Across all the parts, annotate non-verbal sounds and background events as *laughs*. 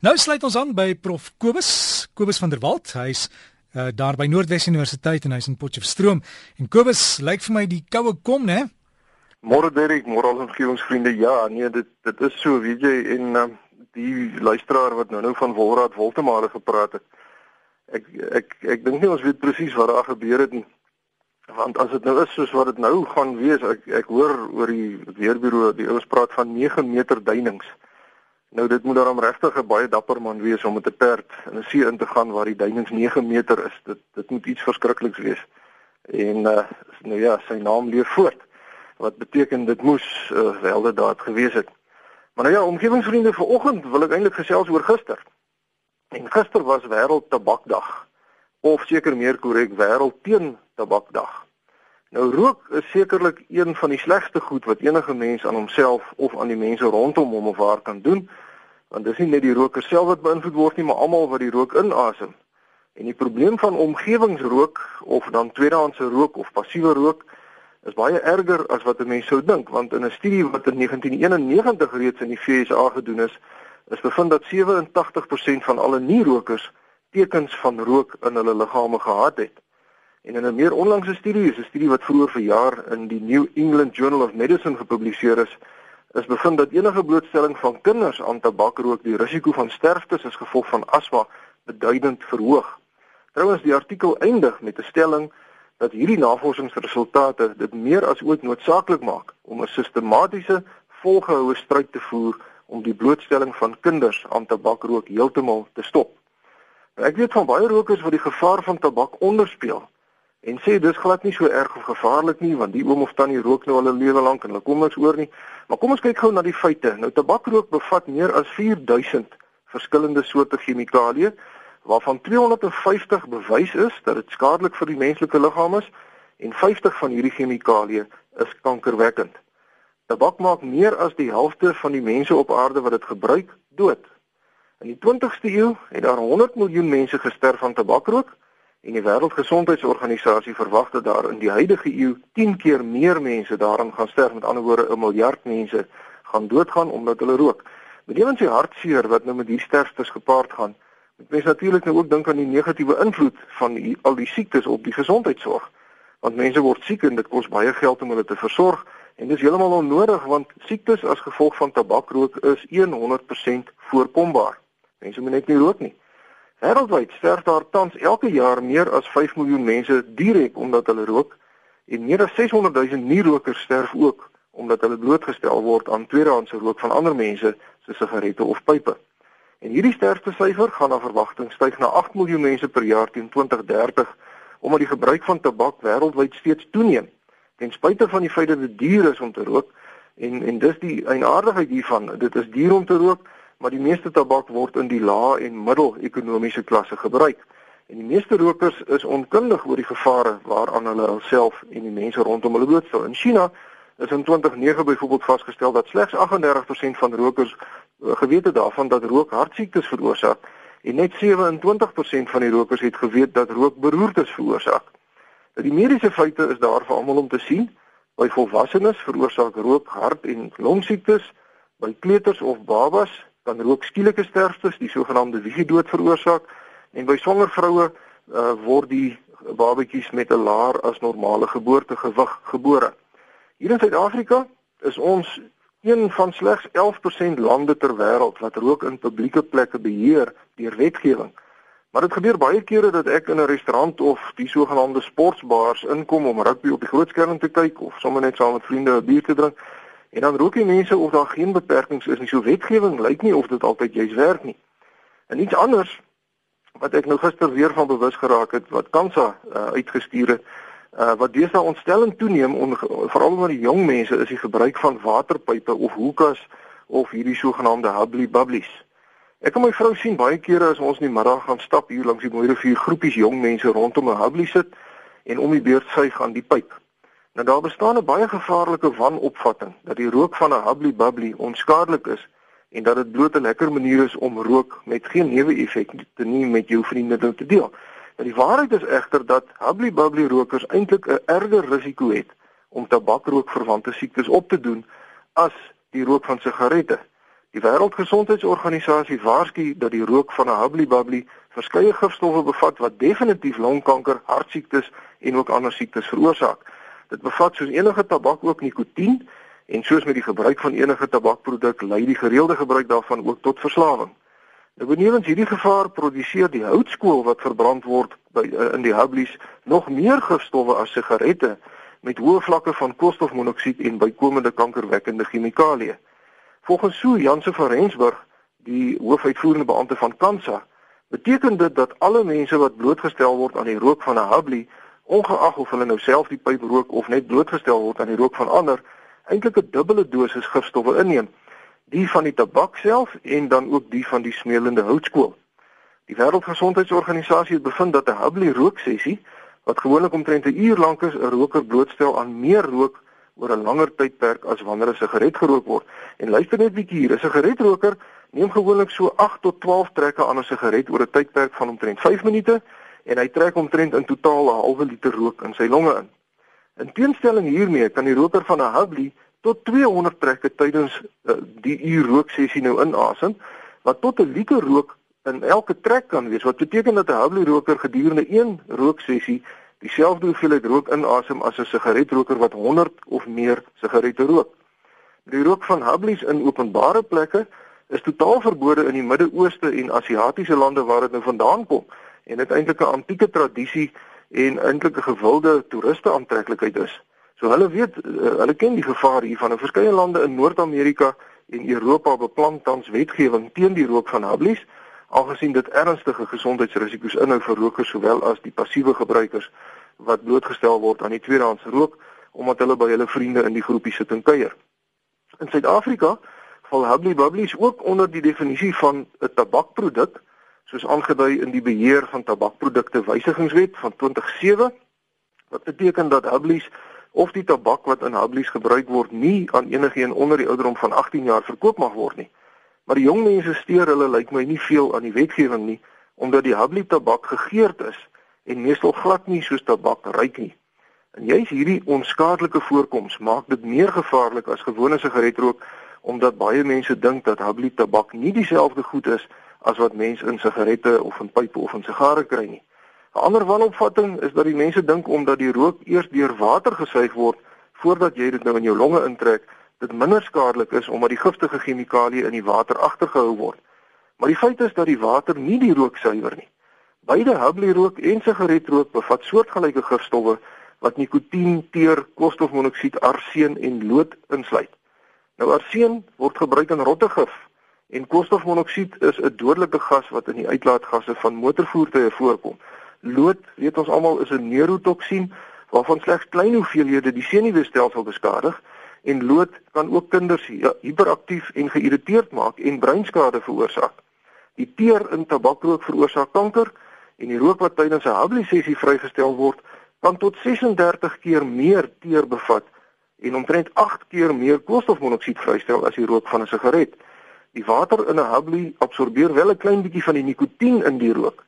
Nou sluit ons aan by Prof Kobus, Kobus van der Walt. Hy's uh, daar by Noordwes Universiteit en hy's in Potchefstroom. En Kobus, lyk vir my die koue kom, né? Môre Derek, môre al ons omgewingsvriende. Ja, nee, dit dit is so, weet jy, en uh, die luisteraar wat nou nou van Wolraad Woltemare gepraat het. Ek ek ek dink nie ons weet presies wat daar gebeur het nie. Want as dit nou is soos wat dit nou gaan wees, ek ek hoor oor die weerbureau, die ouens praat van 9 meter duinings. Nou dit moet daarom regtig 'n baie dapper man wees om met 'n perd in 'n see in te gaan waar die duinings 9 meter is. Dit dit moet iets verskrikliks wees. En uh nou ja, sy naam leef voort. Wat beteken dit moes uh, welde daad gewees het. Maar nou ja, omgewingsvriende, vanoggend wil ek eintlik gesels oor gister. En gister was wêreld tabakdag of seker meer korrek wêreld teen tabakdag. Nou rook is sekerlik een van die slegste goed wat enige mens aan homself of aan die mense rondom hom of haar kan doen, want dis nie net die roker self wat beïnvloed word nie, maar almal wat die rook inasem. En die probleem van omgewingsrook of dan tweedehandse rook of passiewe rook is baie erger as wat 'n mens sou dink, want in 'n studie wat in 1991 reeds in die VSA gedoen is, is bevind dat 87% van alle nie-rokers tekens van rook in hulle liggame gehad het. En in 'n meer onlangse studie, 'n studie wat vroeër verjaar in die New England Journal of Medicine gepubliseer is, is bevind dat enige blootstelling van kinders aan tabakrook die risiko van sterftes as gevolg van asma beduidend verhoog. Trouwens, die artikel eindig met 'n stelling dat hierdie navorsingsresultate dit meer as ooit noodsaaklik maak om 'n sistematiese, volgehoue stryd te voer om die blootstelling van kinders aan tabakrook heeltemal te stop. Nou, ek weet van baie rokers wat die gevaar van tabak onderspeel en sê dis glad nie so erg of gevaarlik nie want die oom of tannie rook nou al 'n lewe lank en hulle kom niks oor nie. Maar kom ons kyk gou na die feite. Nou tabakrook bevat meer as 4000 verskillende soorte chemikalieë waarvan 250 bewys is dat dit skadelik vir die menslike liggaam is en 50 van hierdie chemikalieë is kankerwekkend. Tabak maak meer as die helfte van die mense op aarde wat dit gebruik dood. In die 20ste eeu het daar 100 miljoen mense gesterf van tabakrook En die Wêreldgesondheidsorganisasie verwag dat daar in die huidige eeu 10 keer meer mense daaraan gaan sterf, met ander woorde 'n miljard mense gaan doodgaan omdat hulle rook. Met ewens die hartseer wat nou met hierdie sterftes gepaard gaan, moet mens natuurlik nou ook dink aan die negatiewe invloed van die, al die siektes op die gesondheidsorg. Want mense word siek en dit kos baie geld om hulle te versorg en dis heeltemal onnodig want siektes as gevolg van tabakrook is 100% voorkombaar. Mense moet net nie rook nie. Wêreldwyd sterf daar tans elke jaar meer as 5 miljoen mense direk omdat hulle rook en meer as 600 000 nie-rokers sterf ook omdat hulle blootgestel word aan tweedehandse rook van ander mense se sigarette of pype. En hierdie sterftesyfer gaan na verwagting styg na 8 miljoen mense per jaar teen 2030 omdat die gebruik van tabak wêreldwyd steeds toeneem. Ten spyte van die feit dat dit duur is om te rook en en dis die eienaardigheid hiervan, dit is duur om te rook maar die meeste tabak word in die lae en middel-ekonomiese klasse gebruik. En die meeste rokers is onkundig oor die gevare waaraan hulle hulself en die mense rondom hulle blootstel. In China is in 2009 byvoorbeeld vasgestel dat slegs 38% van rokers uh, geweet het daarvan dat rook hartsiektes veroorsaak en net 27% van die rokers het geweet dat rook beroertes veroorsaak. Nou die mediese feite is daar vir almal om te sien. By volwassenes veroorsaak rook hart- en longsiektes, by kleuters of babas kan rook skielike sterftes, die sogenaamde wiegedood veroorsaak en by swanger vroue uh, word die babatjies met 'n laer as normale geboortegewig gebore. Hier in Suid-Afrika is ons een van slegs 11% lande ter wêreld wat rook in publieke plekke beheer deur wetgewing. Maar dit gebeur baie kere dat ek in 'n restaurant of die sogenaamde sportsbars inkom om rugby op die groot skerm te kyk of sommer net saam met vriende 'n bier te drink En dan rook die mense of daar geen beperkings is nie. So wetgewing lyk nie of dit altyd juis werk nie. En iets anders wat ek nou gister weer van bewus geraak het wat Kansa uh, uitgestuur het, uh, wat deesdae ontstellend toeneem veral onder die jong mense is die gebruik van waterpype of hoekas of hierdie sogenaamde hubbly bubblies. Ek en my vrou sien baie kere as ons in die middag gaan stap hier langs die mooi rivier groepies jong mense rondom 'n hubbly sit en om die beurt suig aan die pyp. Nou daar bestaan 'n baie gevaarlike wanopvatting dat die rook van 'n hubbly bubbly onskadelik is en dat dit bloot 'n lekker manier is om rook met geen neeweffekte te nie met jou vriende te deel. Nou die waarheid is egter dat hubbly bubbly rokers eintlik 'n erger risiko het om tabakrook verwante siektes op te doen as die rook van sigarette. Die Wêreldgesondheidsorganisasie waarsku dat die rook van 'n Hubbly Bubbly verskeie gifstowwe bevat wat definitief longkanker, hartsiektes en ook ander siektes veroorsaak. Dit bevat soos enige tabak ook nikotien en soos met die gebruik van enige tabakproduk lei die gereelde gebruik daarvan ook tot verslawing. Nou benewens hierdie gevaar produseer die houtskool wat verbrand word by uh, in die Hubblies nog meer gifstowwe as sigarette met hoë vlakke van koolstofmonoksied en bykomende kankerwekkende chemikalieë. Volgens Sue Jansen van Rensburg, die hoofuitvoerende beampte van Kansa, beteken dit dat alle mense wat blootgestel word aan die rook van 'n Hubbly, ongeag of hulle nou self die pyp rook of net blootgestel word aan die rook van ander, eintlik 'n dubbele dosis gifstowwe inneem, die van die tabak self en dan ook die van die smeulende houtskool. Die Wêreldgesondheidsorganisasie het bevind dat 'n Hubbly rooksessie wat gewoonlik omtrent 'n uur lank is, 'n roker blootstel aan meer rook oor 'n langer tydperk as wanneer 'n sigaret gerook word. En luister net bietjie hier, 'n sigaretroker neem gewoonlik so 8 tot 12 trekke aan 'n sigaret oor 'n tydperk van omtrent 5 minute en hy trek omtrent in totaal 'n halwe liter rook in sy longe in. In teenstelling hiermee kan die roker van 'n Hubbly tot 200 trekke tydens uh, die uur rooksessie nou inasem, wat tot 'n liter rook in elke trek kan wees. Wat beteken dat 'n Hubbly roker gedurende een rooksessie dieselfde hoeveelheid rook inasem as 'n sigaretroker wat 100 of meer sigarette rook. Die rook van Hubblies in openbare plekke is totaal verbode in die Midde-Ooste en Asiatiese lande waar dit nou vandaan kom en dit eintlik 'n antieke tradisie en eintlik 'n gewilde toeriste aantreklikheid is. So hulle weet uh, hulle ken die gevaar hiervan. In verskeie lande in Noord-Amerika en Europa beplan tans wetgewing teen die rook van Hubblies aangesien dit ernstige gesondheidsrisiko's inhou vir rokers sowel as die passiewe gebruikers wat blootgestel word aan die tweedehands rook omdat hulle by hulle vriende in die groepie sit en kuier. In Suid-Afrika val Hubbly Bubblies ook onder die definisie van 'n tabakproduk soos aangedui in die beheer van tabakprodukte wysigingswet van 2007 wat beteken dat Hubblies of die tabak wat in Hubblies gebruik word nie aan enigiemand onder die ouderdom van 18 jaar verkoop mag word nie. Maar die jong mense steur hulle lyk like my nie veel aan die wetgewing nie omdat die Hubly tabak gegeurd is en meestal glad nie soos tabak ruik nie. En juis hierdie onskadelike voorkoms maak dit meer gevaarlik as gewone sigaretrook omdat baie mense dink dat Hubbly tabak nie dieselfde goed is as wat mense in sigarette of in pype of in sigare kry nie. 'n Ander wanopvatting is dat die mense dink omdat die rook eers deur water gesuig word voordat jy dit nou in jou longe intrek, dit minder skadelik is omdat die giftige chemikalieë in die water agtergehou word. Maar die feit is dat die water nie die rook suiwer nie. Beide Hubbly rook en sigaretrook bevat soortgelyke gifstowwe wat nikotien, teer, koolstofmonoksied, arseen en lood insluit. Nou arseen word gebruik in rottegif en koolstofmonoksied is 'n dodelike gas wat in die uitlaatgasse van motorvoertuie voorkom. Lood, weet ons almal, is 'n neurotoksien waarvan slegs klein hoeveelhede die senuweestelsel beskadig en lood kan ook kinders hiperaktief en geïrriteerd maak en breinskade veroorsaak. Die teer in tabakrook veroorsaak kanker en die rook wat tydens 'n Hubbly sessie vrygestel word kan tot 36 keer meer teer bevat en omtrent 8 keer meer koolstofmonoksied vrystel as die rook van 'n sigaret. Die water in 'n Hubbly absorbeer wel 'n klein bietjie van die nikotien in die rook.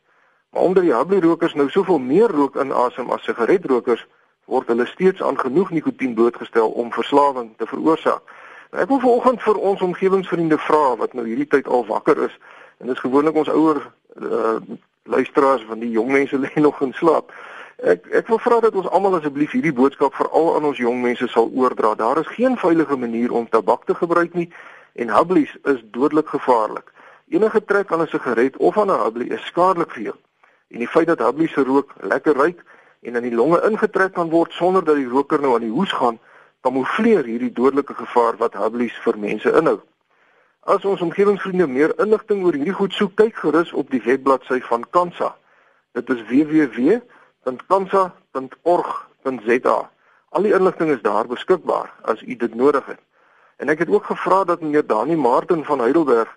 Maar omdat die Hubbly rokers nou soveel meer rook inasem as sigaretrokers, word hulle steeds aan genoeg nikotien blootgestel om verslawing te veroorsaak. Nou ek wil vanoggend vir ons omgewingsvriende vra wat nou hierdie tyd al wakker is en dis gewoonlik ons ouer uh, luisteraars van die jong mense lê nog in slaap. Ek ek wil vra dat ons almal asseblief hierdie boodskap veral aan ons jong mense sal oordra. Daar is geen veilige manier om tabak te gebruik nie en Hubblies is dodelik gevaarlik. Enige trek aan 'n sigaret of aan 'n Hubbly is skadelik vir jou. En die feit dat Hubblies se rook lekker ruik en in die longe ingetrek kan word sonder dat die roker nou aan die hoes gaan, kamoufleer hierdie dodelike gevaar wat Hubblies vir mense inhou. As ons omgewingsvriende meer inligting oor hierdie goed soek, kyk gerus op die webbladsy van Kansa. Dit is www.kansa.org.za. Al die inligting is daar beskikbaar as u dit nodig het. En ek het ook gevra dat meneer Dani Martin van Heidelberg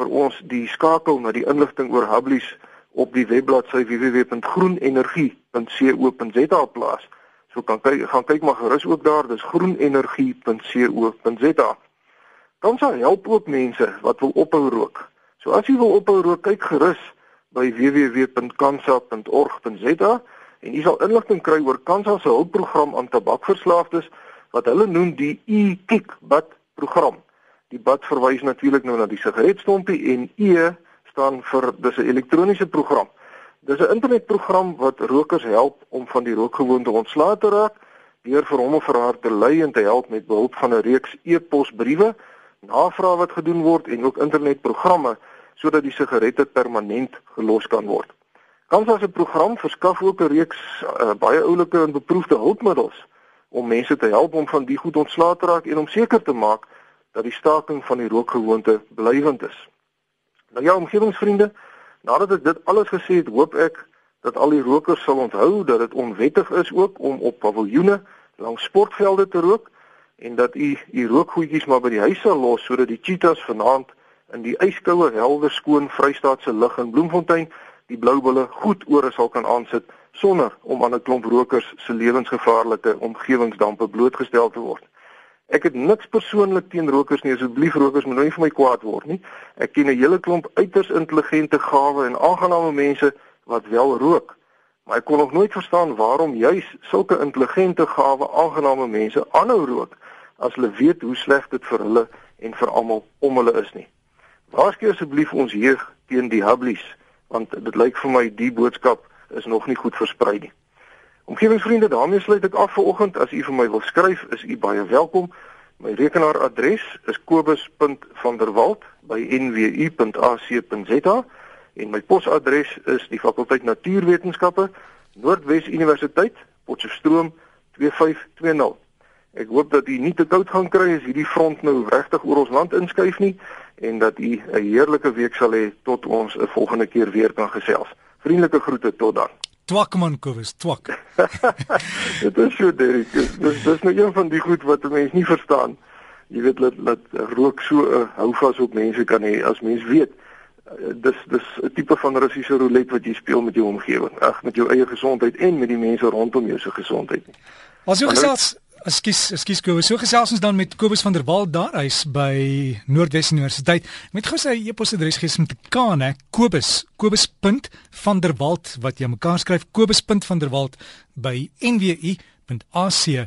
vir ons die skakel na die inligting oor Hubblies op die webbladsy www.groenenergie.co.za plaas. So kan kyk gaan kyk maar gerus ook daar, dis groenenergie.co.za. Kansa help ook mense wat wil ophou rook. So as jy wil ophou rook, kyk gerus by www.kansa.org.za en jy sal inligting kry oor Kansa se hulpprogram aan tabakverslaafdes wat hulle noem die e-kick bad program. Die bad verwys natuurlik nou na die sigaretstompie en E staan vir dis 'n elektroniese program. Dis 'n internetprogram wat rokers help om van die rookgewoonte ontslae te raak deur vir hom of vir haar te lei en te help met behulp van 'n reeks e-posbriewe, navrae wat gedoen word en ook internetprogramme sodat die sigarette permanent gelos kan word. Kansa se program verskaf ook 'n reeks uh, baie oulike en beproefde hulpmiddels om mense te help om van die goed ontslae te raak en om seker te maak dat die staking van die rookgewoonte blywend is. Nou ja, omgewingsvriende, nadat ek dit alles gesê het, hoop ek dat al die rokers sal onthou dat dit onwettig is ook om op paviljoene langs sportvelde te rook en dat u u rookgoedjies maar by die huis sal los sodat die cheetahs vanaand in die yskoue helder skoon Vrystaatse lug in Bloemfontein die blou bulle goed oor sal kan aansit sonder om aan 'n klomp rokers se lewensgevaarlike omgewingsdampe blootgestel te word. Ek het niks persoonlik teen rokers nie, asseblief rokers moet nou nie vir my kwaad word nie. Ek ken 'n hele klomp uiters intelligente, gawe en aangename mense wat wel rook. Maar ek kon nog nooit verstaan waarom juis sulke intelligente, gawe, aangename mense aanhou rook as hulle weet hoe sleg dit vir hulle en vir almal om hulle is nie. Waarsku asseblief ons jeug teen die hubblies want dit lyk vir my die boodskap is nog nie goed versprei nie. Omgewingsvriende, daarmee sluit ek af vir oggend. As u vir my wil skryf, is u baie welkom. My rekenaaradres is kobus.vanderwalt@nwu.ac.za en my posadres is die fakulteit Natuurwetenskappe, Noordwes Universiteit, Potchefstroom 2520. Ek hoop dat u nie te koud gaan kry as hierdie front nou regtig oor ons land inskuif nie en dat u 'n heerlike week sal hê tot ons 'n volgende keer weer kan gesels. Vriendelike groete tot dan. Twak man Kobus, twak. *laughs* Dit is so Derek. Dis dis nou een van die goed wat mense nie verstaan. Jy weet dat dat rook so 'n uh, houvas op mense kan hê as mens weet dis dis 'n tipe van Russiese roulette wat jy speel met jou omgewing, ag met jou eie gesondheid en met die mense rondom jou se gesondheid. Jy gesels, ekskuus, ekskuus Kobus, so gesels ons dan met Kobus van der Walt daar hy's by Noordwes Universiteit. Met gou sy e-posadres gee met K, né? Kobus, kobus.vanderwalt wat jy mekaar skryf kobus.vanderwalt by nwu.ac.za.